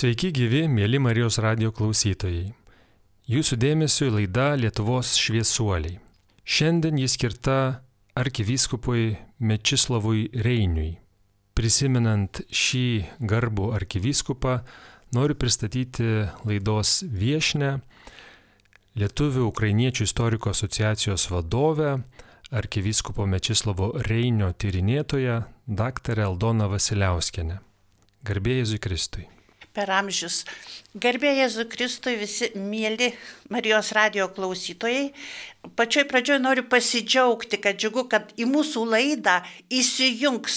Sveiki gyvi, mėly Marijos radio klausytojai. Jūsų dėmesio laida Lietuvos šviesuoliai. Šiandien jis skirta arkivyskupui Mečislavui Reiniui. Prisimenant šį garbų arkivyskupą, noriu pristatyti laidos viešnę Lietuvių Ukrainiečių istoriko asociacijos vadovę, arkivyskupo Mečislavo Reinio tyrinėtoją, daktarę Aldoną Vasiliauskenę. Garbėjai Jėzui Kristui. Per amžius. Garbė Jėzui Kristui visi mėly Marijos radio klausytojai. Pačioj pradžioj noriu pasidžiaugti, kad džiugu, kad į mūsų laidą įsijungs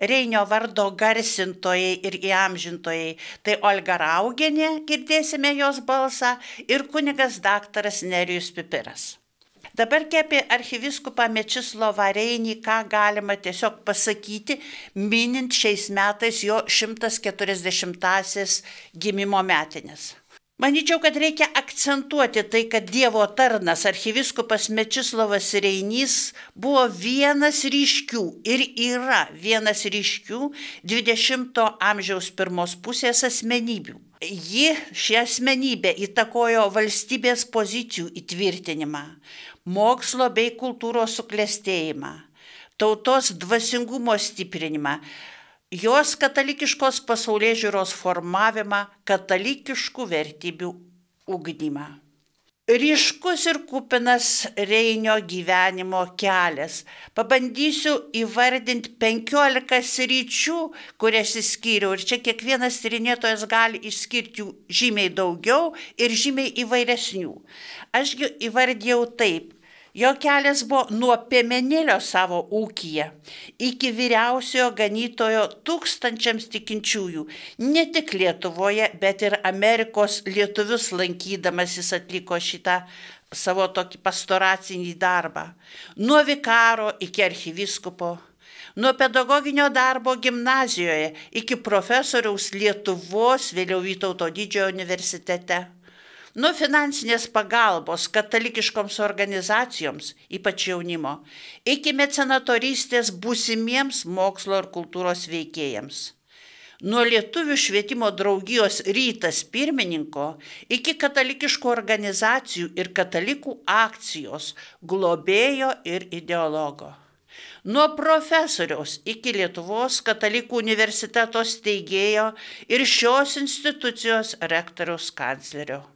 Reinio vardo garsintojai ir įamžintojai. Tai Olga Raugenė, girdėsime jos balsą, ir kunigas daktaras Nerijus Pipiras. Dabar apie archiviskupą Mečislovą Reinį, ką galima tiesiog pasakyti, minint šiais metais jo 140-asis gimimo metinės. Manyčiau, kad reikia akcentuoti tai, kad Dievo tarnas archiviskupas Mečislovas Reinys buvo vienas ryškių ir yra vienas ryškių 20-ojo amžiaus pirmos pusės asmenybių. Ji, ši asmenybė, įtakojo valstybės pozicijų įtvirtinimą, mokslo bei kultūros suklestėjimą, tautos dvasingumo stiprinimą, jos katalikiškos pasaulyje žiūros formavimą, katalikiškų vertybių ugdymą. Ryškus ir kupinas Reinio gyvenimo kelias. Pabandysiu įvardinti 15 sričių, kurias įskyriau. Ir čia kiekvienas tyrinėtojas gali išskirti jų žymiai daugiau ir žymiai įvairesnių. Ašgi įvardėjau taip. Jo kelias buvo nuo piemenėlio savo ūkiją iki vyriausiojo ganytojo tūkstančiams tikinčiųjų, ne tik Lietuvoje, bet ir Amerikos lietuvius lankydamas jis atliko šitą savo tokį pastoracinį darbą. Nuo vikaro iki archiviskupo, nuo pedagoginio darbo gimnazijoje iki profesoriaus Lietuvos, vėliau Vytauto didžiojo universitete nuo finansinės pagalbos katalikiškoms organizacijoms, ypač jaunimo, iki mecenatorystės būsimiems mokslo ir kultūros veikėjams. Nuo lietuvių švietimo draugijos rytas pirmininko iki katalikiškų organizacijų ir katalikų akcijos globėjo ir ideologo. Nuo profesoriaus iki Lietuvos katalikų universiteto steigėjo ir šios institucijos rektoriaus kanclerio.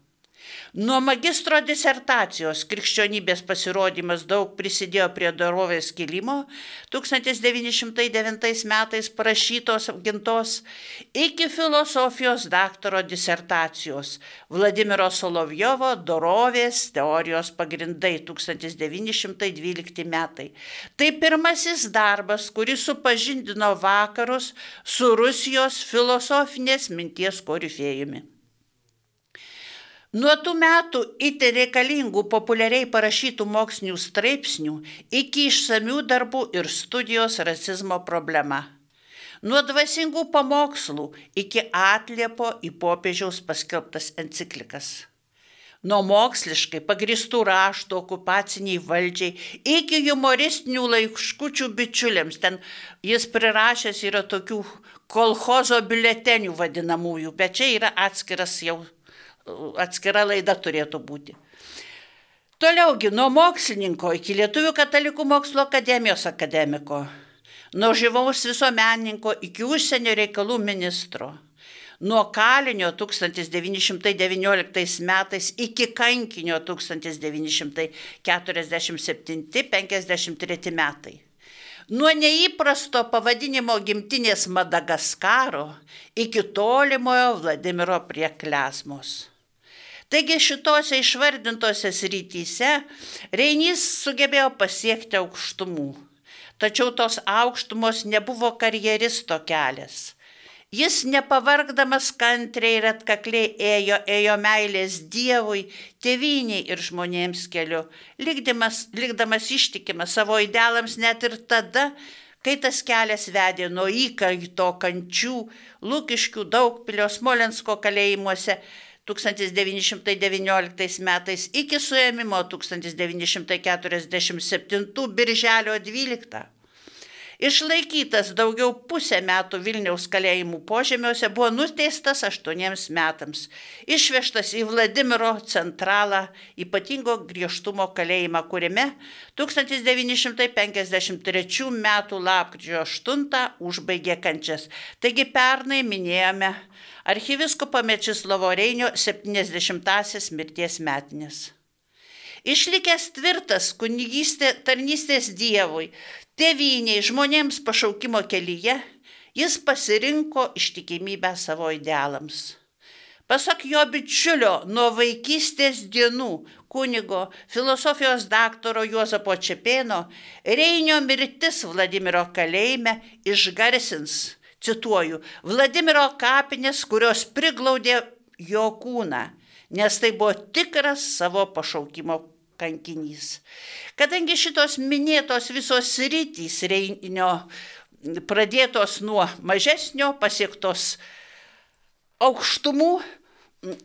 Nuo magistro disertacijos krikščionybės pasirodymas daug prisidėjo prie dorovės kilimo 1909 metais parašytos apgintos iki filosofijos daktaro disertacijos Vladimiro Solovjovo dorovės teorijos pagrindai 1912 metai. Tai pirmasis darbas, kuris supažindino vakarus su Rusijos filosofinės minties korifėjumi. Nuo tų metų itin reikalingų populiariai parašytų mokslinių straipsnių iki išsamių darbų ir studijos rasizmo problema. Nuo dvasingų pamokslų iki atliepo į popiežiaus paskelbtas enciklikas. Nuo moksliškai pagristų raštų okupaciniai valdžiai iki humoristinių laiškučių bičiuliams. Ten jis prirašęs yra tokių kolhozo biuletenių vadinamųjų, bet čia yra atskiras jau atskira laida turėtų būti. Toliaugi, nuo mokslininko iki Lietuvių katalikų mokslo akademijos akademiko, nuo žyvaus visuomeninko iki užsienio reikalų ministro, nuo kalinio 1919 metais iki kankinio 1947-53 metai. Nuo neįprasto pavadinimo gimtinės Madagaskaro iki tolimojo Vladimiro prie Klesmos. Taigi šitose išvardintose srityse Reinys sugebėjo pasiekti aukštumų. Tačiau tos aukštumos nebuvo karjeristo kelias. Jis nepavargdamas kantriai ir atkakliai ėjo, ėjo meilės Dievui, tėviniai ir žmonėms keliu, likdamas, likdamas ištikimas savo idealams net ir tada, kai tas kelias vedė nuo įkaito kančių, Lukiškių, Daugpilio, Smolensko kalėjimuose 1919 metais iki suėmimo 1947 birželio 12. Išlaikytas daugiau pusę metų Vilniaus kalėjimų požemiuose, buvo nuteistas aštuoniems metams. Išvežtas į Vladimiro centralą ypatingo griežtumo kalėjimą, kuriame 1953 m. lapkričio 8 užbaigė kančias. Taigi pernai minėjome archiviskopo Mečislovo Reinio 70-asias mirties metinės. Išlikęs tvirtas kunigystė tarnystės Dievui, tėviniai žmonėms pašaukimo kelyje, jis pasirinko ištikimybę savo idealams. Pasak jo bičiulio nuo vaikystės dienų kunigo filosofijos daktaro Juozapo Čepėno, Reinio mirtis Vladimiro kalėjime išgarsins, cituoju, Vladimiro kapinės, kurios priglaudė jo kūną, nes tai buvo tikras savo pašaukimo kankinys. Kadangi šitos minėtos visos rytys Reinio pradėtos nuo mažesnio pasiektos aukštumų,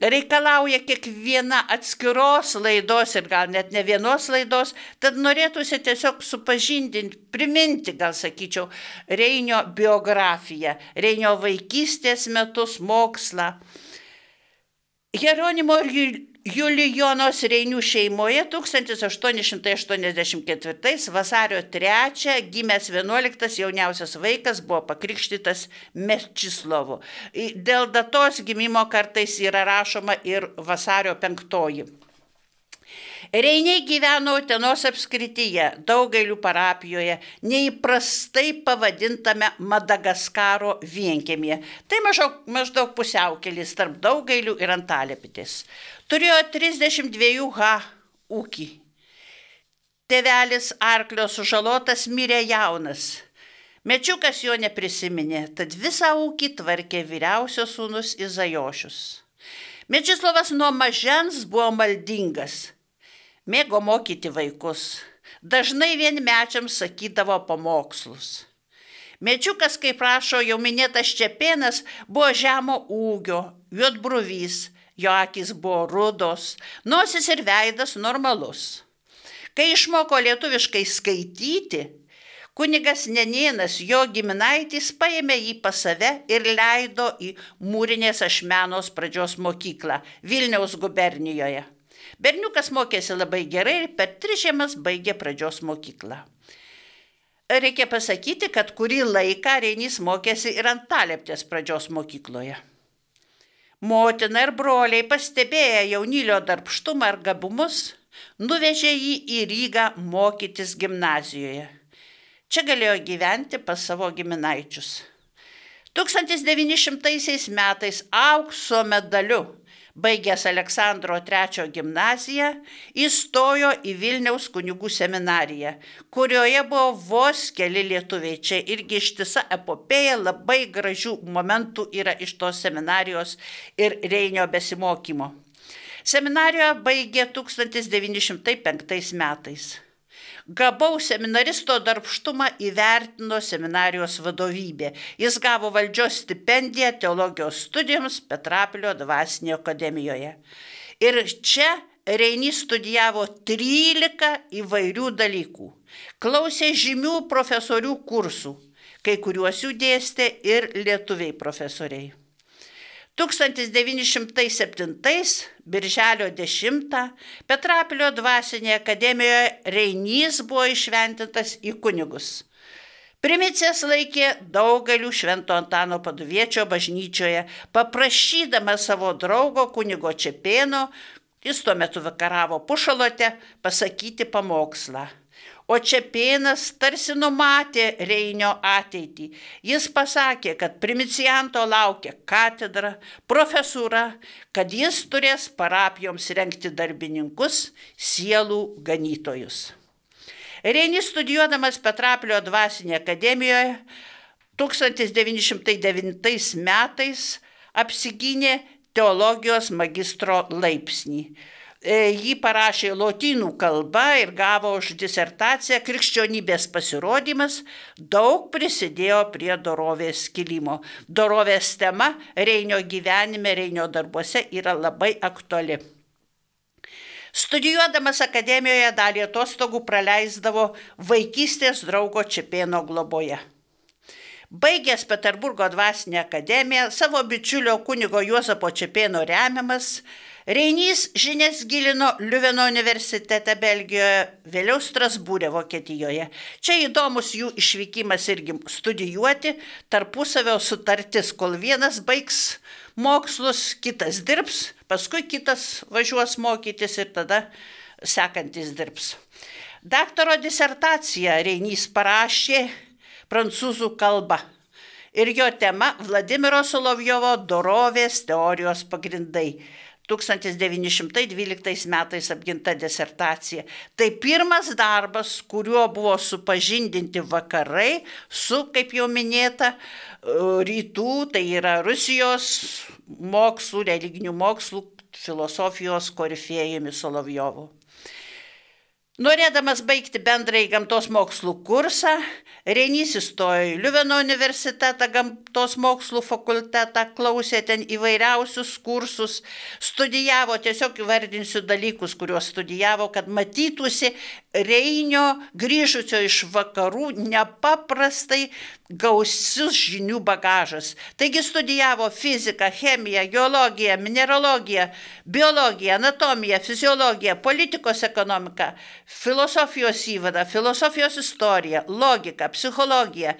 reikalauja kiekviena atskiros laidos ir gal net ne vienos laidos, tad norėtųsi tiesiog supažindinti, priminti, gal sakyčiau, Reinio biografiją, Reinio vaikystės metus, mokslą. Jeronimo ir Julijonos Reinių šeimoje 1884 vasario 3 gimęs 11 jauniausias vaikas buvo pakrikštytas Mečislovu. Dėl datos gimimo kartais yra rašoma ir vasario 5. Reiniai gyveno Utenos apskrityje, daugeliu parapijoje, neįprastai pavadintame Madagaskaro vienkėmėje. Tai maždaug, maždaug pusiaukelis tarp daugelių ir antalėpitės. Turėjo 32 ha ūkį. Tevelis arklio sužalotas mirė jaunas. Mečiukas jo neprisiminė, tad visą ūkį tvarkė vyriausios sūnus Izajošius. Mečislovas nuo mažens buvo maldingas mėgo mokyti vaikus, dažnai vienmečiams sakydavo pamokslus. Mečiukas, kaip prašo jau minėtas Čepienas, buvo žemo ūgio, juodbruvys, jo akis buvo rudos, nosis ir veidas normalus. Kai išmoko lietuviškai skaityti, kunigas Nenienas, jo giminaitis, paėmė jį pas save ir leido į Mūrinės ašmenos pradžios mokyklą Vilniaus gubernijoje. Berniukas mokėsi labai gerai ir per tris žiemas baigė pradžios mokyklą. Reikia pasakyti, kad kurį laiką Reinys mokėsi ir ant talėptės pradžios mokykloje. Motina ir broliai pastebėję jaunylio darbštumą ir gabumus, nuvežė jį į Rygą mokytis gimnazijoje. Čia galėjo gyventi pas savo giminaičius. 1900 metais aukso medaliu baigęs Aleksandro III gimnaziją, įstojo į Vilniaus kunigų seminariją, kurioje buvo vos keli lietuviai. Čia irgi ištisa epopėja, labai gražių momentų yra iš tos seminarijos ir Reinio besimokymo. Seminarijoje baigė 1905 metais. Gabaus seminaristo darbštumą įvertino seminarijos vadovybė. Jis gavo valdžios stipendiją teologijos studijoms Petrapilio dvasinėje akademijoje. Ir čia Reinys studijavo 13 įvairių dalykų. Klausė žymių profesorių kursų, kai kuriuos jų dėstė ir lietuviai profesoriai. 1907 birželio 10 Petrapilio dvasinėje akademijoje Reinys buvo išventintas į kunigus. Primicės laikė daugelių Švento Antano paduviečio bažnyčioje, paprašydama savo draugo kunigo Čepėno, jis tuo metu vakaravo pušalote, pasakyti pamokslą. O Čepėnas tarsi numatė Reinio ateitį. Jis pasakė, kad primicijanto laukia katedra, profesūra, kad jis turės parapijoms renkti darbininkus, sielų ganytojus. Reinis studijuodamas Petraplio dvasinėje akademijoje 1909 metais apsigynė teologijos magistro laipsnį. E, jį parašė lotynų kalba ir gavo už disertaciją krikščionybės pasirodymas, daug prisidėjo prie dorovės kilimo. Dorovės tema Reinio gyvenime, Reinio darbuose yra labai aktuali. Studijuodamas akademijoje dalį atostogų praleisdavo vaikystės draugo Čepėno globoje. Baigęs Peterburgo dvasinę akademiją, savo bičiulio kunigo Juozapo Čepėno remiamas, Reinys žinias gilino Liuveno universitete Belgijoje, vėliau Strasbūrė Vokietijoje. Čia įdomus jų išvykimas irgi studijuoti, tarpusavio sutartis, kol vienas baigs mokslus, kitas dirbs, paskui kitas važiuos mokytis ir tada sekantis dirbs. Daktaro disertaciją Reinys parašė prancūzų kalba. Ir jo tema Vladimiro Solovjovo dorovės teorijos pagrindai. 1912 metais apginta disertacija. Tai pirmas darbas, kuriuo buvo supažindinti vakarai su, kaip jau minėta, rytų, tai yra Rusijos mokslų, religinių mokslų, filosofijos korifėjumi Solovjovu. Norėdamas baigti bendrąjį gamtos mokslų kursą, Reinys įstojo į Liuveno universitetą, gamtos mokslų fakultetą, klausė ten įvairiausius kursus, studijavo, tiesiog įvardinsiu dalykus, kuriuos studijavo, kad matytųsi Reinio grįžusio iš vakarų nepaprastai gausius žinių bagažas. Taigi studijavo fiziką, chemiją, geologiją, mineralogiją, biologiją, anatomiją, fiziologiją, politikos ekonomiką, filosofijos įvadą, filosofijos istoriją, logiką, psichologiją,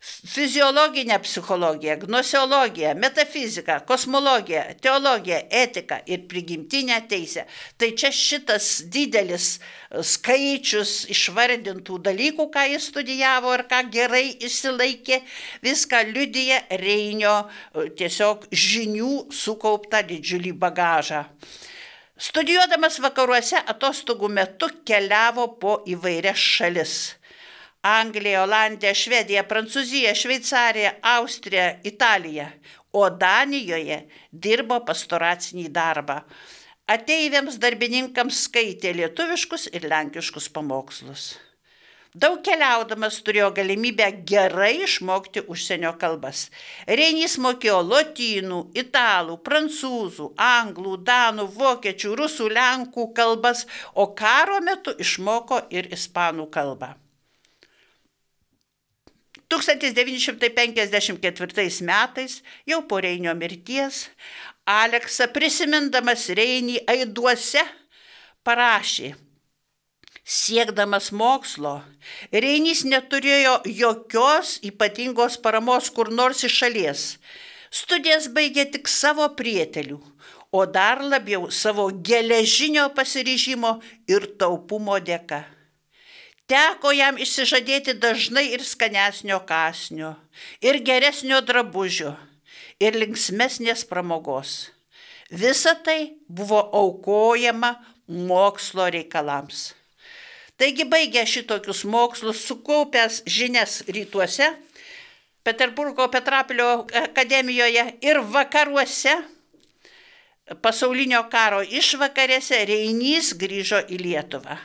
fiziologinę psichologiją, gnoseologiją, metafiziką, kosmologiją, teologiją, etiką ir prigimtinę teisę. Tai čia šitas didelis skaičius išvardintų dalykų, ką jis studijavo ir ką gerai išsilaikė, viską liudyja Reinio tiesiog žinių sukauptą didžiulį bagažą. Studijuodamas vakaruose atostogų metu keliavo po įvairias šalis. Anglija, Olandija, Švedija, Prancūzija, Šveicarija, Austrija, Italija. O Danijoje dirbo pastoracinį darbą. Ateiviams darbininkams skaitė lietuviškus ir lenkiškus pamokslus. Daug keliaudamas turėjo galimybę gerai išmokti užsienio kalbas. Reinys mokėjo lotynų, italų, prancūzų, anglų, danų, vokiečių, rusų, lenkų kalbas, o karo metu išmoko ir ispanų kalbą. 1954 metais, jau po Reinio mirties, Aleksa prisimindamas Reinį aiduose parašė, siekdamas mokslo, Reinys neturėjo jokios ypatingos paramos kur nors iš šalies. Studijas baigė tik savo prietelių, o dar labiau savo geležinio pasiryžimo ir taupumo dėka. Teko jam išsižadėti dažnai ir skanesnio kasnio, ir geresnio drabužio, ir linksmesnės pramogos. Visa tai buvo aukojama mokslo reikalams. Taigi baigė šitokius mokslus, sukaupęs žinias rytuose, Peterburgo Petrapilio akademijoje ir vakaruose, pasaulinio karo išvakarėse Reinys grįžo į Lietuvą.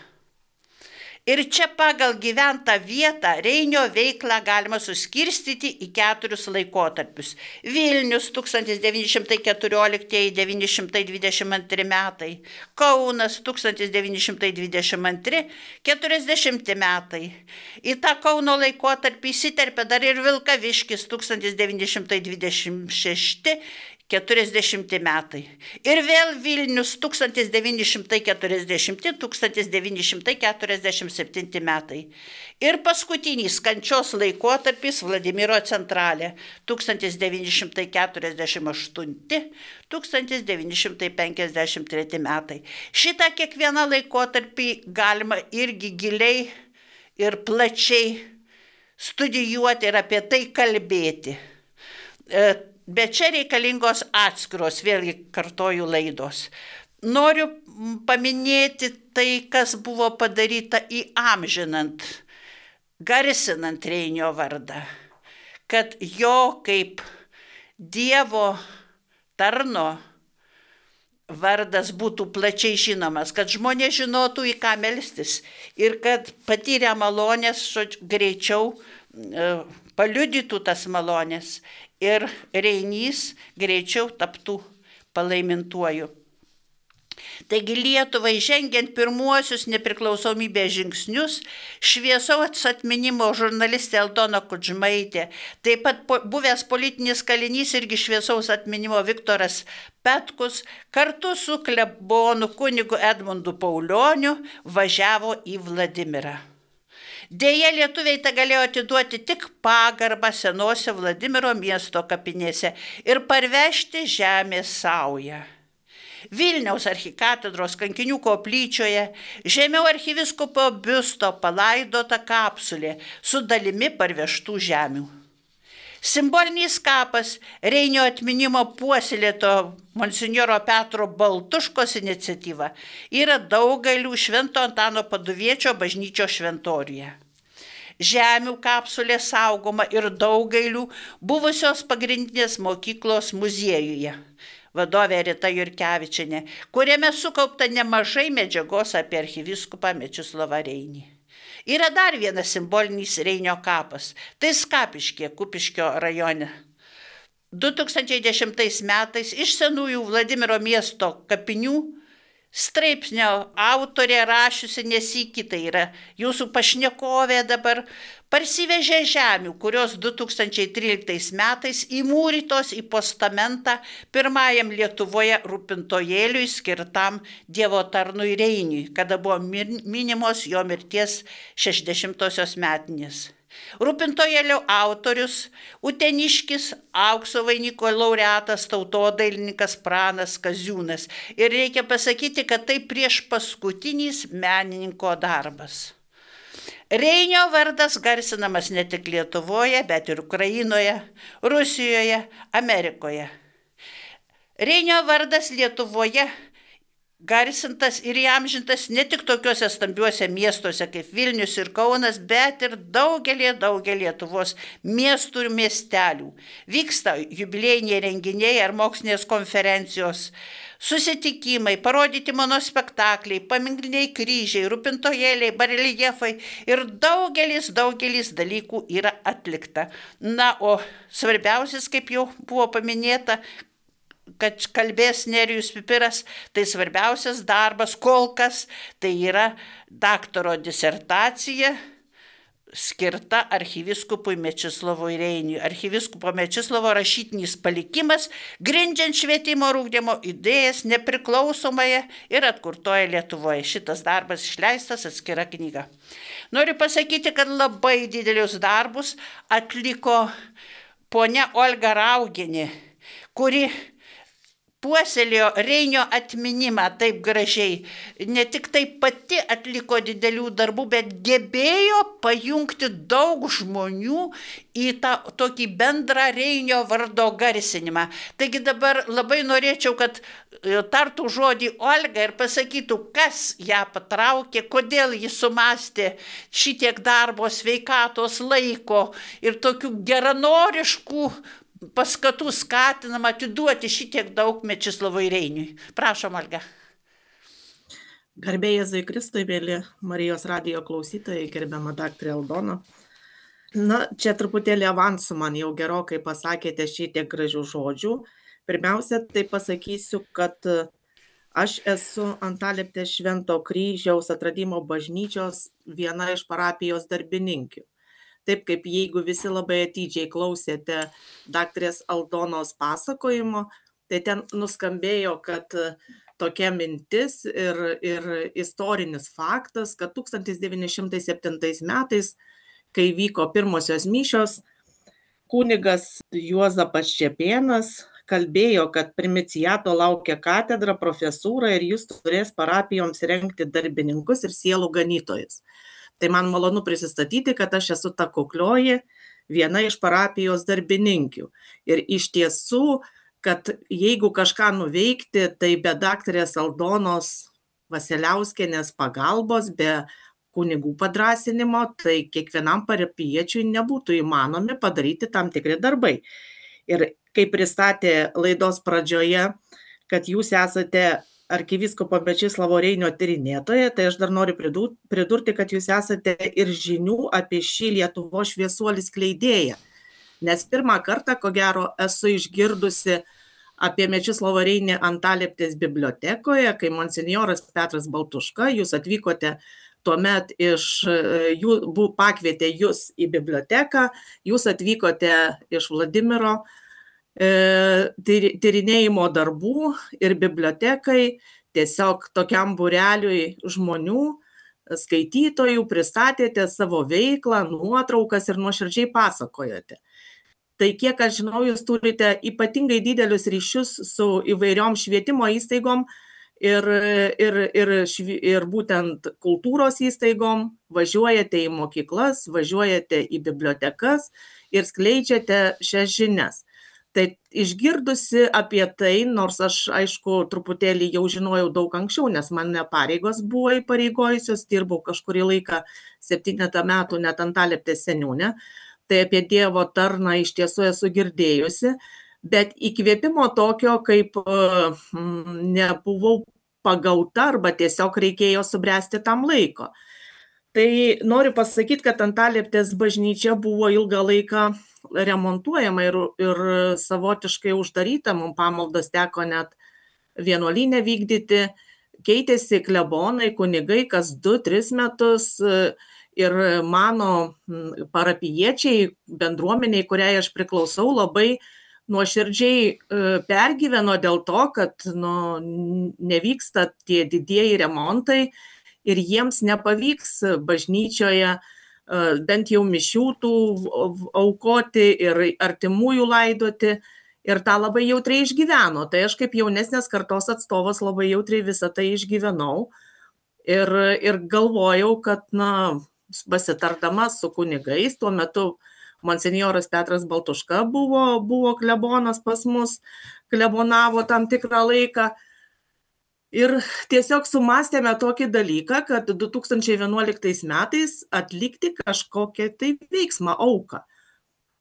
Ir čia pagal gyventą vietą Reinio veiklą galima suskirstyti į keturius laikotarpius. Vilnius 1914-1922 metai, Kaunas 1922-40 metai. Į tą Kauno laikotarpį įsiterpė dar ir Vilkaviškis 1926 40 metai. Ir vėl Vilnius 1940-1947 metai. Ir paskutinis kančios laikotarpis Vladimiro centralė 1948-1953 metai. Šitą kiekvieną laikotarpį galima irgi giliai ir plačiai studijuoti ir apie tai kalbėti. Bet čia reikalingos atskiros, vėlgi kartoju laidos. Noriu paminėti tai, kas buvo padaryta įamžinant, garsinant Reinio vardą. Kad jo kaip Dievo tarno vardas būtų plačiai žinomas, kad žmonės žinotų į ką melstis ir kad patyrę malonės greičiau e, paliudytų tas malonės ir Reinys greičiau taptų palaimintuoju. Taigi Lietuvai žengiant pirmuosius nepriklausomybės žingsnius, šviesaus atminimo žurnalistė Eldona Kudžmaitė, taip pat po, buvęs politinis kalinys irgi šviesaus atminimo Viktoras Petkus kartu su klebonu kunigu Edmundu Paulioniu važiavo į Vladimirą. Deja, lietuviai tą galėjo atiduoti tik pagarbą senose Vladimiro miesto kapinėse ir parvežti žemės saują. Vilniaus archikatedros kankinių koplyčioje žemiau archiviskopo biusto palaidota kapsulė su dalimi parvežtų žemių. Simbolinis kapas Reinio atminimo puoselėto monsinjoro Petro Baltuškos iniciatyva yra daugelių Švento Antano paduviečio bažnyčio šventoriuje. Žemių kapsulė saugoma ir daugelių buvusios pagrindinės mokyklos muziejuje vadovė Rita Jurkevičinė, kuriame sukaupta nemažai medžiagos apie archiviskupą Mečislovą Reinį. Yra dar vienas simbolinis Reinio kapas - tai Skapiškė, Kupiškio rajone. 2010 metais iš senųjų Vladimiro miesto kapinių straipsnio autorė rašiusi nesikį, tai yra jūsų pašnekovė dabar, parsivežė žemių, kurios 2013 metais įmūrytos į postamentą pirmajam Lietuvoje rūpintojėliui skirtam Dievo tarnui Reiniui, kada buvo minimos jo mirties 60-osios metinės. Rūpintojėlio autorius - Uteniškis aukso vainiko laureatas tautodailininkas Pranas Kaziūnas. Ir reikia pasakyti, kad tai prieš paskutinis menininko darbas. Reinio vardas garsinamas ne tik Lietuvoje, bet ir Ukrainoje, Rusijoje, Amerikoje. Reinio vardas Lietuvoje garsintas ir įamžintas ne tik tokiuose stambiuose miestuose kaip Vilnius ir Kaunas, bet ir daugelį, daugelį Lietuvos miestų ir miestelių. Vyksta jubilėjiniai renginiai ar mokslinės konferencijos, susitikimai, parodyti monospektakliai, paminkliniai kryžiai, rūpintojėliai, bareljefai ir daugelis, daugelis dalykų yra atlikta. Na, o svarbiausias, kaip jau buvo paminėta, kad kalbės Nerijus Pipiras, tai svarbiausias darbas kol kas tai yra daktaro disertacija skirta archyviskupui Mečislavui Reiniui. Archyviskupo Mečislovo rašytinis palikimas, grindžiant švietimo rūkdymo idėjas nepriklausomoje ir atkurtoje Lietuvoje. Šitas darbas išleistas atskira knyga. Noriu pasakyti, kad labai didelius darbus atliko ponia Olga Rauginė, kuri puoselėjo Reinio atminimą taip gražiai. Ne tik tai pati atliko didelių darbų, bet gebėjo pajungti daug žmonių į tą tokį bendrą Reinio vardo garsinimą. Taigi dabar labai norėčiau, kad e, tartų žodį Olga ir pasakytų, kas ją patraukė, kodėl ji sumastė šitiek darbo, sveikatos, laiko ir tokių geranoriškų paskatų skatinama atiduoti šitiek daug Mečislavui Reiniui. Prašom, Alga. Garbėjai Jėzui Kristui, vėlį Marijos radijo klausytojai, gerbiama daktarė Aldona. Na, čia truputėlį avansų man jau gerokai pasakėte šitiek gražių žodžių. Pirmiausia, tai pasakysiu, kad aš esu Antaliptės Švento kryžiaus atradimo bažnyčios viena iš parapijos darbininkių taip kaip jeigu visi labai atidžiai klausėte daktarės Aldonos pasakojimo, tai ten nuskambėjo, kad tokia mintis ir, ir istorinis faktas, kad 1907 metais, kai vyko pirmosios myšios, kunigas Juozapas Čepienas kalbėjo, kad primicijato laukia katedra, profesūra ir jūs turės parapijoms renkti darbininkus ir sielų ganytojus. Tai man malonu prisistatyti, kad aš esu ta kuklioji, viena iš parapijos darbininkių. Ir iš tiesų, kad jeigu kažką nuveikti, tai be daktarės Aldonos Vasiliauskenės pagalbos, be kunigų padrasinimo, tai kiekvienam parapiečiui nebūtų įmanomi padaryti tam tikri darbai. Ir kaip pristatė laidos pradžioje, kad jūs esate arkivyskupo Mečislovo Reinio tyrinėtoja, tai aš dar noriu pridurti, kad jūs esate ir žinių apie šį Lietuvo šviesuolį skleidėją. Nes pirmą kartą, ko gero, esu išgirdusi apie Mečislovą Reinį Antalėptės bibliotekoje, kai monsinjoras Petras Baltuška, jūs atvykote tuomet iš, jų, bu, pakvietė jūs į biblioteką, jūs atvykote iš Vladimiro e, tyrinėjimo darbų ir bibliotekai tiesiog tokiam bureliui žmonių, skaitytojų pristatėte savo veiklą, nuotraukas ir nuoširdžiai pasakojote tai kiek aš žinau jūs turite ypatingai didelius ryšius su įvairiom švietimo įstaigom ir, ir, ir, ir būtent kultūros įstaigom, važiuojate į mokyklas, važiuojate į bibliotekas ir skleidžiate šias žinias. Tai išgirdusi apie tai, nors aš aišku truputėlį jau žinojau daug anksčiau, nes mane pareigos buvo įpareigojusios, dirbau kažkurį laiką, septynetą metų net ant alėptės seniūnė, tai apie Dievo tarną iš tiesų esu girdėjusi, bet įkvėpimo tokio, kaip mm, nebuvau pagauta arba tiesiog reikėjo subręsti tam laiko. Tai noriu pasakyti, kad Antalėptės bažnyčia buvo ilgą laiką remontuojama ir, ir savotiškai uždaryta, mums pamaldos teko net vienuolinę vykdyti, keitėsi klebonai, kunigai kas 2-3 metus, ir mano parapijiečiai, bendruomeniai, kuriai aš priklausau, labai nuoširdžiai e, pergyveno dėl to, kad nu, nevyksta tie didieji remontai ir jiems nepavyks bažnyčioje bent jau mišių tų aukoti ir artimųjų laidoti. Ir tą labai jautriai išgyveno. Tai aš kaip jaunesnės kartos atstovas labai jautriai visą tai išgyvenau. Ir, ir galvojau, kad, na, pasitardama su kunigais, tuo metu monsinjoras Petras Baltuška buvo, buvo klebonas pas mus, klebonavo tam tikrą laiką. Ir tiesiog sumastėme tokį dalyką, kad 2011 metais atlikti kažkokią tai veiksmą auką.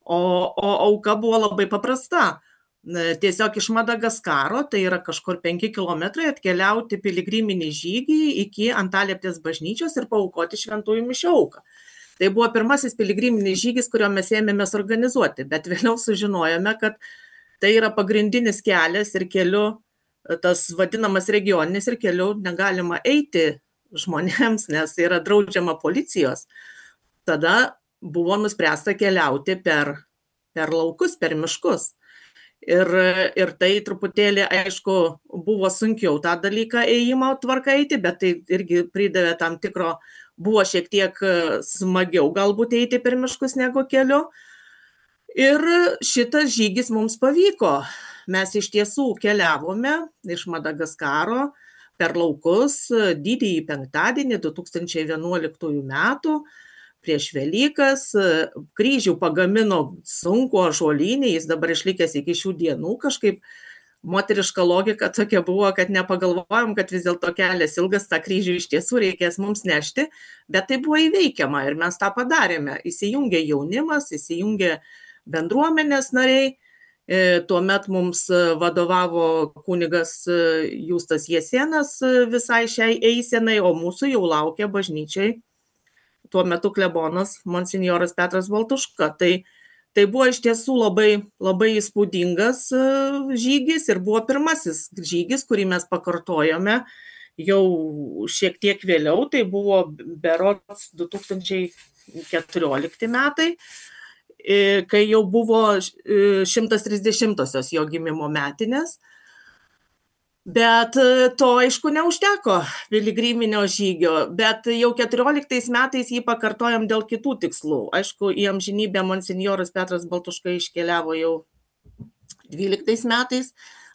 O, o auka buvo labai paprasta tiesiog iš Madagaskaro, tai yra kažkur 5 km, atkeliauti piligriminį žygį iki Antalieptės bažnyčios ir paukoti šventųjų mišiauką. Tai buvo pirmasis piligriminis žygis, kurio mes ėmėmės organizuoti, bet vėliau sužinojome, kad tai yra pagrindinis kelias ir keliu, tas vadinamas regioninis ir keliu negalima eiti žmonėms, nes yra draudžiama policijos. Tada buvo nuspręsta keliauti per, per laukus, per miškus. Ir, ir tai truputėlį, aišku, buvo sunkiau tą dalyką ėjimo tvarka eiti, bet tai irgi pridavė tam tikro, buvo šiek tiek smagiau galbūt eiti per miškus negu keliu. Ir šitas žygis mums pavyko. Mes iš tiesų keliavome iš Madagaskaro per laukus didįjį penktadienį 2011 metų prieš Velykas, kryžių pagamino sunku ažuolinį, jis dabar išlikęs iki šių dienų kažkaip. Moteriška logika tokia buvo, kad nepagalvojom, kad vis dėlto kelias ilgas, tą kryžių iš tiesų reikės mums nešti, bet tai buvo įveikiama ir mes tą padarėme. Įsijungė jaunimas, įsijungė bendruomenės nariai, e, Tuomet mums vadovavo kunigas Justas Jesienas visai šiai eisenai, o mūsų jau laukia bažnyčiai. Tuo metu klebonas monsinjoras Petras Baltuška. Tai, tai buvo iš tiesų labai, labai įspūdingas e, žygis ir buvo pirmasis žygis, kurį mes pakartojome jau šiek tiek vėliau, tai buvo berots 2014 metai, e, kai jau buvo 130-osios e, jo gimimo metinės. Bet e, to aišku neužteko piligriminio žygio, bet jau 14 metais jį pakartojom dėl kitų tikslų. Aišku, į amžinybę monsinjoras Petras Baltuška iškeliavo jau 12 metais,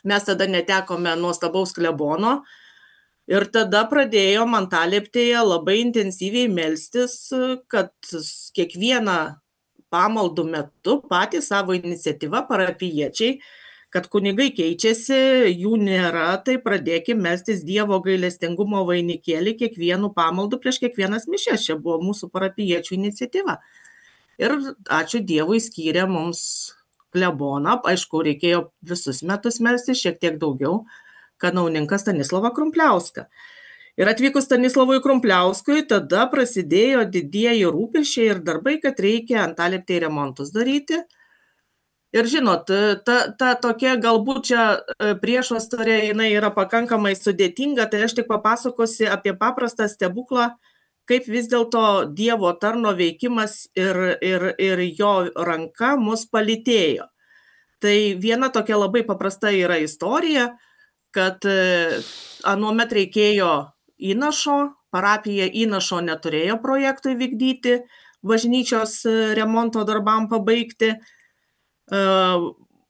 mes tada netekome nuostabaus klebono ir tada pradėjom Antalėptėje labai intensyviai melstis, kad kiekvieną pamaldų metu patys savo iniciatyvą parapiečiai kad kunigai keičiasi, jų nėra, tai pradėkime mestis Dievo gailestingumo vainikėlį kiekvienų pamaldų prieš kiekvienas mišės. Čia buvo mūsų parapiečių iniciatyva. Ir ačiū Dievui skyrė mums kleboną, aišku, reikėjo visus metus melsti, šiek tiek daugiau, kanauninkas Stanislavą Krumpliauską. Ir atvykus Stanislavui Krumpliauskui, tada prasidėjo didieji rūpešiai ir darbai, kad reikia antalėptai remontus daryti Ir žinot, ta, ta tokia galbūt čia e, priešostorė jinai yra pakankamai sudėtinga, tai aš tik papasakosiu apie paprastą stebuklą, kaip vis dėlto Dievo tarno veikimas ir, ir, ir jo ranka mus palitėjo. Tai viena tokia labai paprasta yra istorija, kad e, anuomet reikėjo įnašo, parapija įnašo neturėjo projektui vykdyti, bažnyčios e, remonto darbam pabaigti. E,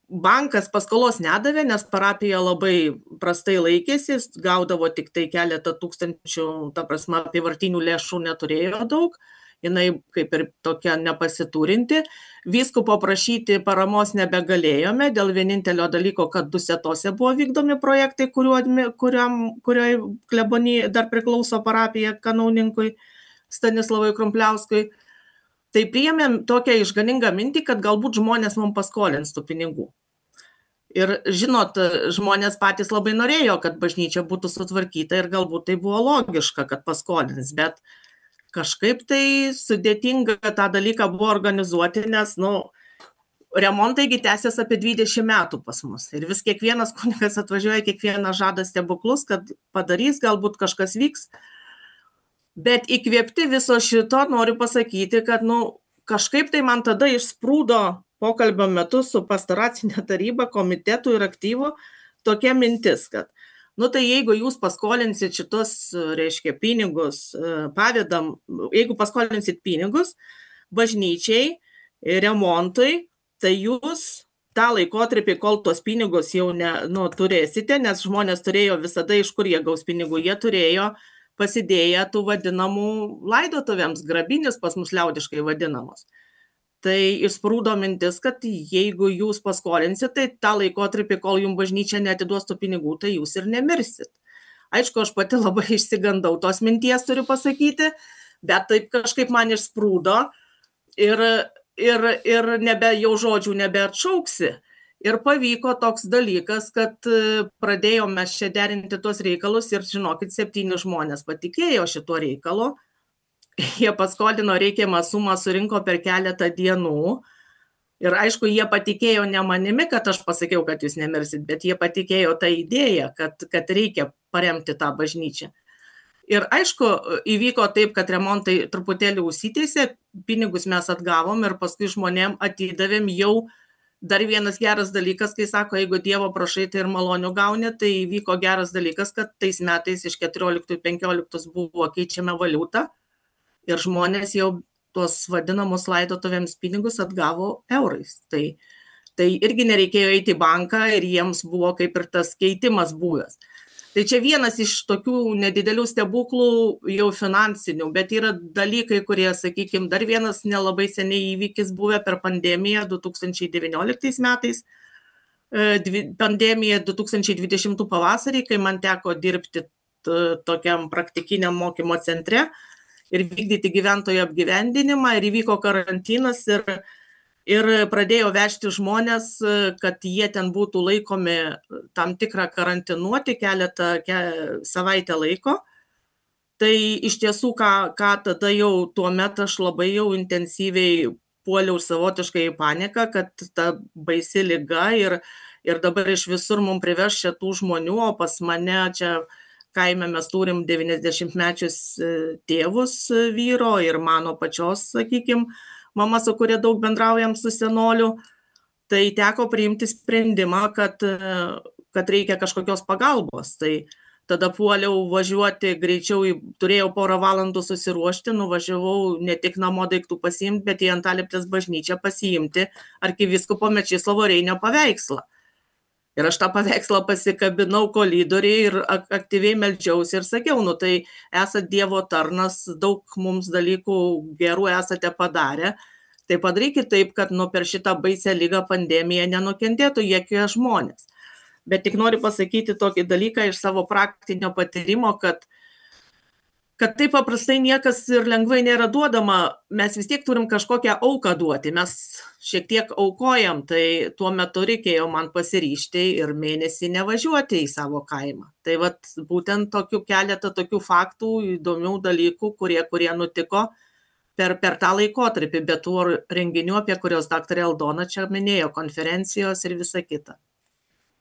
bankas paskolos nedavė, nes parapija labai prastai laikėsi, gaudavo tik tai keletą tūkstančių, ta prasme, apivartinių lėšų neturėjo daug jinai kaip ir tokia nepasiturinti. Vyskupo prašyti paramos nebegalėjome dėl vienintelio dalyko, kad dusetose buvo vykdomi projektai, kuriuo, kuriam, kurioj klebonį dar priklauso parapija kanauninkui Stanislavui Krumpliauskui. Tai priėmėm tokią išganingą mintį, kad galbūt žmonės mums paskolins tų pinigų. Ir žinot, žmonės patys labai norėjo, kad bažnyčia būtų sutvarkyta ir galbūt tai buvo logiška, kad paskolins, bet uh, kažkaip tai sudėtinga tą dalyką buvo organizuoti, nes, nu, remontaigi tęsiasi apie 20 metų pas mus. Ir vis kiekvienas kunigas atvažiuoja, kiekvienas žada stebuklus, kad padarys, galbūt kažkas vyks. Bet įkvėpti viso šito noriu pasakyti, kad, nu, kažkaip tai man tada išsprūdo pokalbio metu su pastoracinė taryba, komitetu ir aktyvu tokia mintis, kad nu tai jeigu jūs paskolinsit šitus reiškia pinigus e, pavedam jeigu paskolinsit pinigus bažnyčiai remontui tai jūs tą laikotarpį kol tuos pinigus jau ne nu turėsite nes žmonės turėjo visada iš kur jie gaus pinigų jie turėjo pasidėję tų vadinamų laidotuvėms grabinės pas mus liaudiškai vadinamos tai išsprūdo mintis kad jeigu jūs paskolinsit tai tą laikotarpį kol jum bažnyčia neatiduos tų pinigų tai jūs ir nemirsit. Aišku aš pati labai išsigandau tos minties turiu pasakyti bet taip kažkaip man išsprūdo ir ir ir nebe jau žodžių nebeatšauksi. Ir pavyko toks dalykas kad pradėjom mes čia derinti tuos reikalus ir žinokit septyni žmonės patikėjo šituo reikalu jie paskolino reikiamą sumą surinko per keletą dienų. Ir aišku jie patikėjo ne manimi kad aš pasakiau kad jūs nemirsit bet jie patikėjo ta idėja kad kad reikia paremti tą bažnyčią. Ir aišku įvyko taip kad remontai truputėlį užsitęsė pinigus mes atgavom ir paskui žmonėm atidavėm jau dar vienas geras dalykas kai sako jeigu dievo prašai tai ir malonių gauni tai įvyko geras dalykas kad tais metais iš keturioliktų į penkioliktus buvo keičiama valiuta ir žmonės jau tuos vadinamus laidotuvėms pinigus atgavo eurais. Tai, tai irgi nereikėjo eiti į banką ir jiems buvo kaip ir tas keitimas buvęs. Tai čia vienas iš tokių nedidelių stebuklų jau finansinių, bet yra dalykai, kurie, sakykime, dar vienas nelabai seniai įvykis buvę per pandemiją 2019 metais. E, pandemija 2020 pavasarį, kai man teko dirbti tokiam praktikiniam mokymo centre, ir vykdyti gyventojų apgyvendinimą ir įvyko karantinas ir, ir pradėjo vežti žmonės, kad jie ten būtų laikomi tam tikrą karantinuoti keletą ke, savaitę laiko. Tai iš tiesų, ką, ką tada jau tuo metu aš labai jau intensyviai puoliau savotiškai į paniką, kad ta baisi lyga ir, ir dabar iš visur mums priveš čia tų žmonių, o pas mane čia kaime mes turim devyniasdešimtmečius e, tėvus e, vyro ir mano pačios, sakykim, mama, su kuria daug bendraujam su senoliu, tai teko priimti sprendimą, kad, e, kad reikia kažkokios pagalbos. Tai tada puoliau važiuoti greičiau, turėjau porą valandų susiruošti, nuvažiavau ne tik namo daiktų pasiimti, bet į Antaliptės bažnyčią pasiimti arkiviskopo Mečislovo Reinio paveikslą ir aš tą paveikslą pasikabinau kolidoriuj ir aktyviai meldžiausi ir sakiau nu tai esat dievo tarnas daug mums dalykų gerų esate padarę. Tai padarykit taip kad nu per šitą baisią ligą pandemiją nenukentėtų jokie žmonės. Bet tik noriu pasakyti tokį dalyką iš savo praktinio patyrimo kad kad taip paprastai niekas ir lengvai nėra duodama mes vis tiek turim kažkokią auką duoti mes šiek tiek aukojam tai tuo metu reikėjo man pasiryžti ir mėnesį nevažiuoti į savo kaimą tai vat būtent tokių keletą tokių faktų įdomių dalykų kurie kurie nutiko per, per tą laikotarpį, bet tų renginių, apie kuriuos dr. Eldona čia minėjo, konferencijos ir visa kita.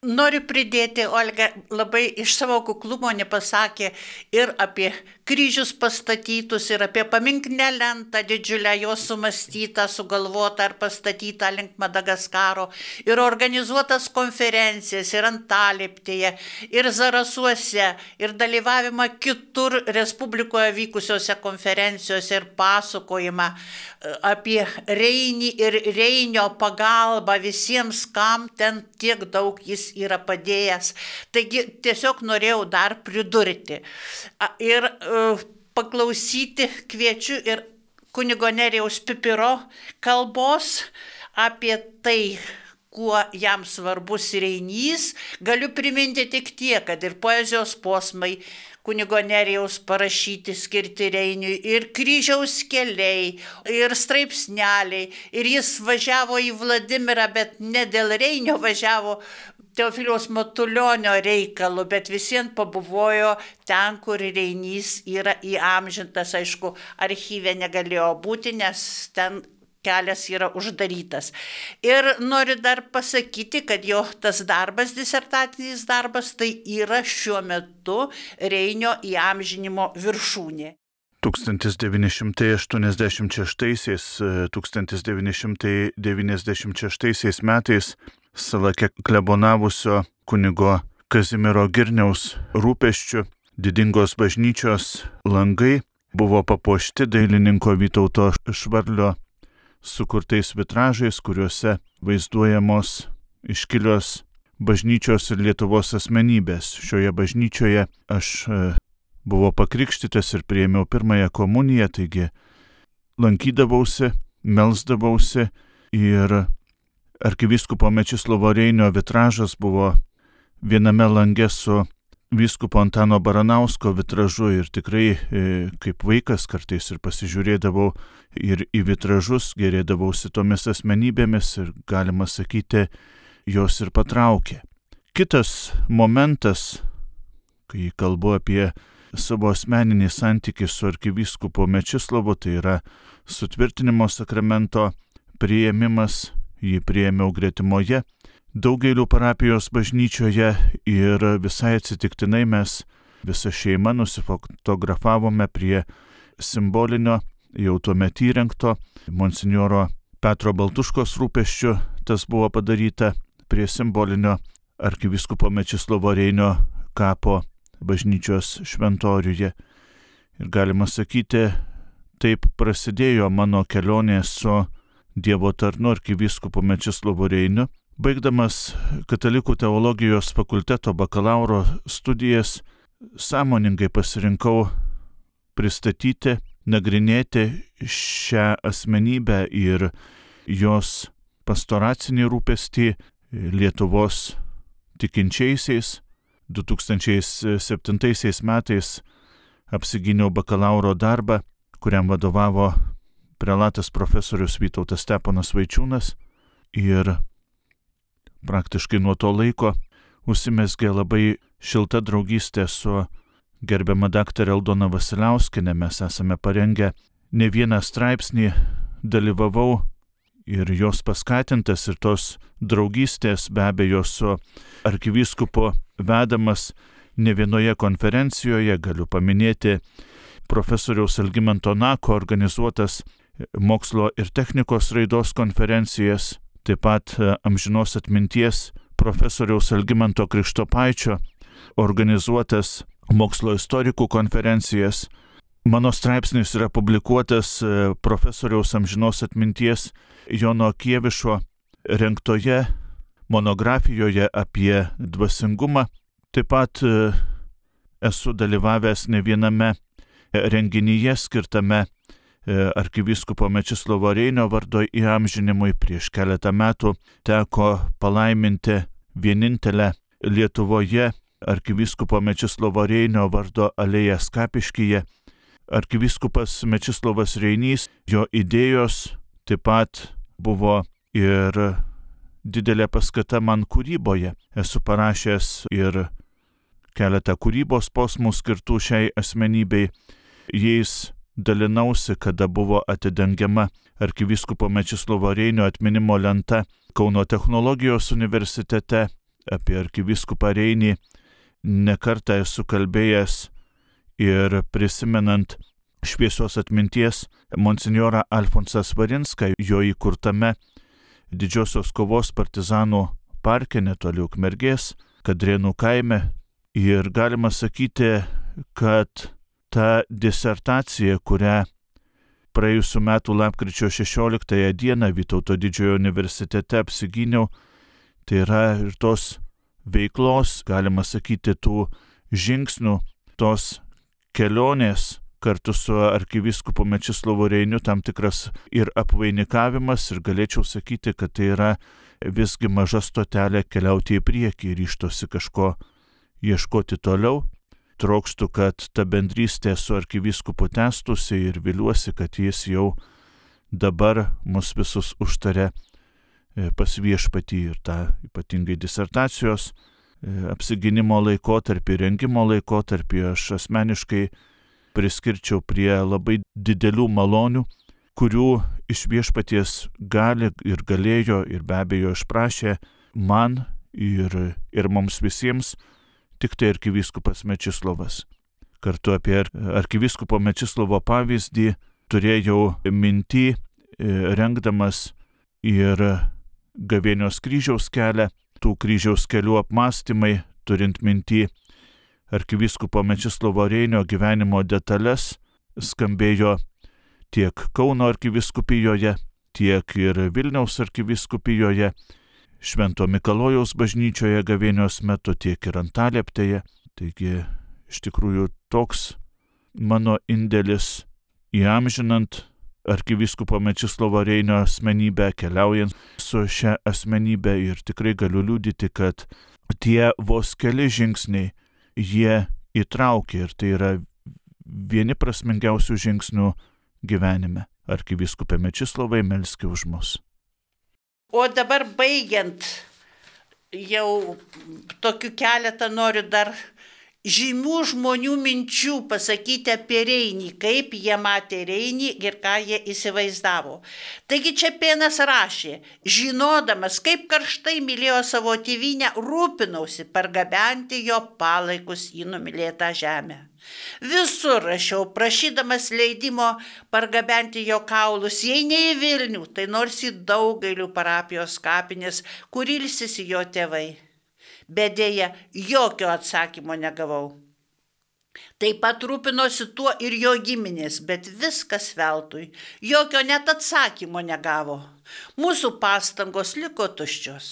Noriu pridėti, Olga labai iš savo kuklumo nepasakė ir apie kryžius pastatytus, ir apie paminklinę lentą didžiulę, jos sumastytą, sugalvotą ar pastatytą link Madagaskaro, ir organizuotas konferencijas, ir Antaliptėje, ir Zarasuose, ir dalyvavimą kitur Respublikoje vykusiuose konferencijose ir pasakojimą e, apie Reinį ir Reinio pagalbą visiems, kam ten tiek daug jis yra padėjęs. Taigi tiesiog norėjau dar pridurti. Ir uh, paklausyti kviečiu ir kunigo Nerijaus Pipiro kalbos apie tai, kuo jam svarbus reinys, galiu priminti tik tiek, kad ir poezijos posmai kunigo Nerijaus parašyti skirti Reiniui ir kryžiaus keliai, ir straipsneliai, ir jis važiavo į Vladimirą, bet ne dėl Reinio važiavo, Teofiliaus Matulionio reikalu, bet visiems pabuvojo ten, kur reinys yra įamžintas, aišku, archyve negalėjo būti, nes ten kelias yra uždarytas. Ir noriu dar pasakyti, kad jo tas darbas, disertacinis darbas, tai yra šiuo metu Reinio įamžinimo viršūnė. 1996-1996 metais salake klebonavusio kunigo Kazimiero Girniaus rūpeščių didingos bažnyčios langai buvo papuošti dailininko Vytauto Švarlio sukurtais vitražais, kuriuose vaizduojamos iškilios bažnyčios ir Lietuvos asmenybės. Šioje bažnyčioje aš e, buvau pakrikštytas ir prieimiau pirmąją komuniją, taigi lankydavausi, melsdavausi ir arkivyskupo Mečislovo Reinio vitražas buvo viename lange su vyskupo Antano Baranausko vitražu ir tikrai e, kaip vaikas kartais ir pasižiūrėdavau ir į vitražus, gerėdavausi tomis asmenybėmis ir galima sakyti, jos ir patraukė. Kitas momentas, kai kalbu apie savo asmeninį santykį su arkivyskupo Mečislovu, tai yra sutvirtinimo sakramento prieimimas jį prieėmiau gretimoje, daugeliu parapijos bažnyčioje ir visai atsitiktinai mes visą šeimą nusifotografavome prie simbolinio, jau tuomet įrengto monsinjoro Petro Baltuškos rūpeščių. Tas buvo padaryta prie simbolinio arkiviskupo Mečislovo Reinio kapo bažnyčios šventoriuje. Ir galima sakyti, taip prasidėjo mano kelionė su Dievo tarnu arkivyskupu Mečislovu Reiniu. Baigdamas katalikų teologijos fakulteto bakalauro studijas, sąmoningai pasirinkau pristatyti, nagrinėti šią asmenybę ir jos pastoracinį rūpestį Lietuvos tikinčiaisiais. 2007 metais apsigyniau bakalauro darbą, kuriam vadovavo prelatas profesorius Vytautas Steponas Vaičiūnas ir praktiškai nuo to laiko užsimesgė labai šilta draugystė su gerbiama daktarė Eldona Vasiliauskinė. Mes esame parengę ne vieną straipsnį, dalyvavau ir jos paskatintas ir tos draugystės be abejo su arkivyskupu vedamas ne vienoje konferencijoje, galiu paminėti profesoriaus Algymanto Nako organizuotas mokslo ir technikos raidos konferencijas, taip pat e, amžinos atminties profesoriaus Algymanto Krikštopaičio organizuotas mokslo istorikų konferencijas. Mano straipsnis yra publikuotas e, profesoriaus amžinos atminties Jono Kievišo renktoje monografijoje apie dvasingumą. Taip pat e, esu dalyvavęs ne viename renginyje skirtame arkivyskupo Mečislovo Reinio vardo įamžinimui prieš keletą metų teko palaiminti vienintelę Lietuvoje arkivyskupo Mečislovo Reinio vardo alėją Skapiškyje. Arkivyskupas Mečislovas Reinys, jo idėjos taip pat buvo ir didelė paskata man kūryboje. Esu parašęs ir keletą kūrybos posmų skirtų šiai asmenybei. Jais dalinausi, kada buvo atidengiama arkivyskupo Mečislovo Reinio atminimo lenta Kauno technologijos universitete apie arkivyskupą Reinį. Nekartą esu kalbėjęs ir prisimenant šviesios atminties monsinjorą Alfonsą Svarinską, jo įkurtame didžiosios kovos partizanų parke netoli Ukmergės, Kadrienų kaime. Ir galima sakyti, kad ta disertacija, kurią praėjusiu metu lapkričio 16 dieną Vytauto didžiojo universitete apsigyniau, tai yra ir tos veiklos, galima sakyti, tų žingsnių, tos kelionės kartu su arkivyskupu Mečislovu Reiniu tam tikras ir apvainikavimas ir galėčiau sakyti, kad tai yra visgi maža stotelė keliauti į priekį ir ištosi kažko ieškoti toliau trokštų, kad ta bendrystė su arkivyskupu tęstųsi ir viliuosi, kad jis jau dabar mus visus užtarė e, pas viešpatį ir tą ypatingai disertacijos e, apsiginimo laikotarpį, rengimo laikotarpį. Aš asmeniškai priskirčiau prie labai didelių malonių, kurių iš viešpaties gali ir galėjo ir be abejo išprašė man ir, ir mums visiems tik tai arkivyskupas Mečislovas. Kartu apie arkivyskupo Mečislovo pavyzdį turėjau mintį, e, rengdamas ir gavėnios kryžiaus kelią, tų kryžiaus kelių apmąstymai, turint mintį arkivyskupo Mečislovo Reinio gyvenimo detalės, skambėjo tiek Kauno arkiviskupijoje, tiek ir Vilniaus arkiviskupijoje Švento Mikalojaus bažnyčioje gavėnios metu, tiek ir Antalieptėje. Taigi iš tikrųjų toks mano indėlis įamžinant arkivyskupo Mečislovo Reinio asmenybę, keliaujant su šia asmenybė ir tikrai galiu liūdyti, kad tie vos keli žingsniai jie įtraukia ir tai yra vieni prasmingiausių žingsnių gyvenime. Arkivyskupė Mečislovai melski už mus. O dabar baigiant, jau tokių keletą noriu dar žymių žmonių minčių pasakyti apie Reinį, kaip jie matė Reinį ir ką jie įsivaizdavo. Taigi čia Pienas rašė, žinodamas, kaip karštai mylėjo savo tėvynę, rūpinausi pargabenti jo palaikus į numylėtą žemę. Visur rašiau, prašydamas leidimo pargabenti jo kaulus, jei ne į Vilnių, tai nors į daugelių parapijos kapinės, kur ilsisi jo tėvai. Bet dėja, jokio atsakymo negavau. Taip pat rūpinosi tuo ir jo giminės, bet viskas veltui. Jokio net atsakymo negavo. Mūsų pastangos liko tuščios.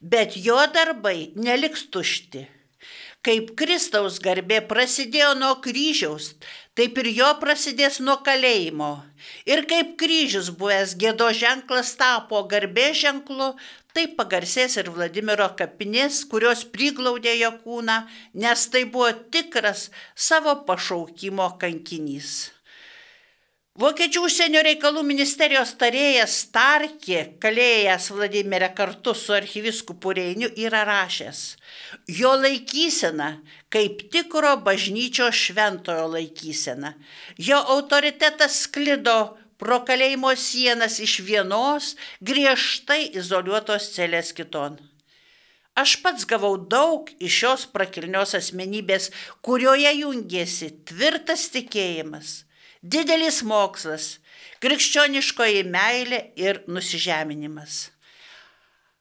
Bet jo darbai neliks tušti. Kaip Kristaus garbė prasidėjo nuo kryžiaus, taip ir jo prasidės nuo kalėjimo. Ir kaip kryžius buvęs gėdo ženklas tapo garbė ženklu, taip pagarsės ir Vladimiro kapinės, kurios priglaudė jo kūną, nes tai buvo tikras savo pašaukimo kankinys. Vokiečių užsienio reikalų ministerijos tarėjas Starkė, kalėjęs Vladimirę kartu su archyviskupu Reiniu, yra rašęs. Jo laikysena kaip tikro bažnyčio šventojo laikysena. Jo autoritetas sklido pro kalėjimo sienas iš vienos griežtai izoliuotos celės kiton. Aš pats gavau daug iš šios prakilnios asmenybės, kurioje jungėsi tvirtas tikėjimas didelis mokslas, krikščioniškoji meilė ir nusižeminimas.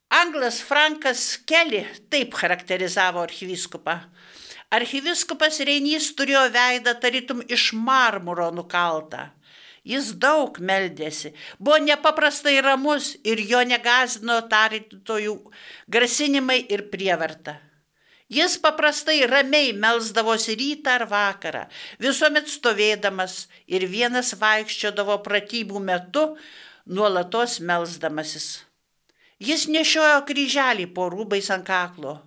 Anglas Frankas Kelly taip charakterizavo archyviskupą. Archyviskupas Reinys turėjo veidą tarytum iš marmuro nukaltą. Jis daug meldėsi, buvo nepaprastai ramus ir jo negazino tarytojų grasinimai ir prievarta. Jis paprastai ramiai melzdavosi rytą ar vakarą, visuomet stovėdamas ir vienas vaikščiodavo pratybų metu, nuolatos melzdamasis. Jis nešiojo kryželį po rūbais ant kaklo,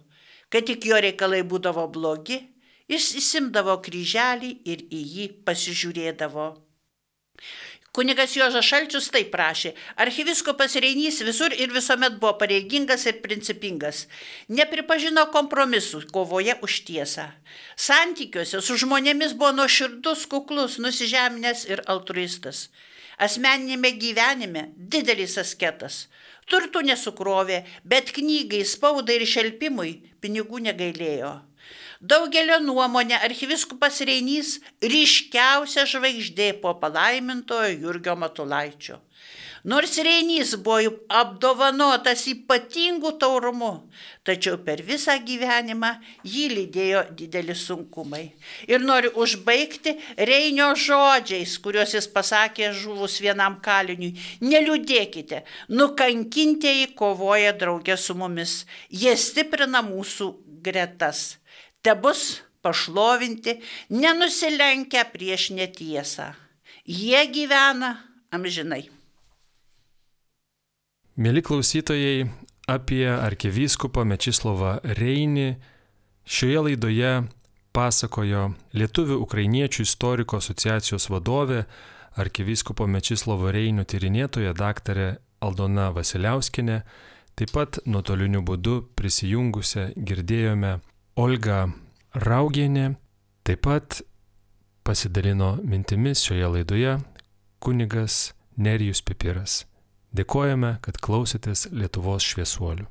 kad tik jo reikalai būdavo blogi, jis įsimdavo kryželį ir į jį pasižiūrėdavo. Kunigas Jožas Šalčius taip prašė. Archiviskopas Reinys visur ir visuomet buvo pareigingas ir principingas. Nepripažino kompromisų kovoje už tiesą. Santykiuose su žmonėmis buvo nuoširdus, kuklus, nusižeminęs ir altruistas. Asmeninėme gyvenime didelis asketas. Turtų nesukrovė, bet knygai, spaudai ir šelpimui pinigų negailėjo. Daugelio nuomonė archiviskupas Reinys ryškiausia žvaigždė po palaimintojo Jurgio Matulaičio. Nors Reinys buvo apdovanotas ypatingų taurumu, tačiau per visą gyvenimą jį lydėjo dideli sunkumai. Ir noriu užbaigti Reinio žodžiais, kuriuos jis pasakė žuvus vienam kaliniui. Neliūdėkite, nukankintieji kovoja draugė su mumis, jie stiprina mūsų gretas te bus pašlovinti, nenusilenkę prieš netiesą. Jie gyvena amžinai. Mėly klausytojai, apie arkivyskupą Mečislovą Reinį šioje laidoje pasakojo Lietuvių ukrainiečių istoriko asociacijos vadovė, arkivyskupo Mečislovo Reinio tyrinėtoja daktarė Aldona Vasiliauskinė, taip pat nuotoliniu būdu prisijungusią girdėjome Olga Raugienė taip pat pasidalino mintimis šioje laidoje kunigas Nerijus Pipiras. Dėkojame, kad klausėtės Lietuvos šviesuolių.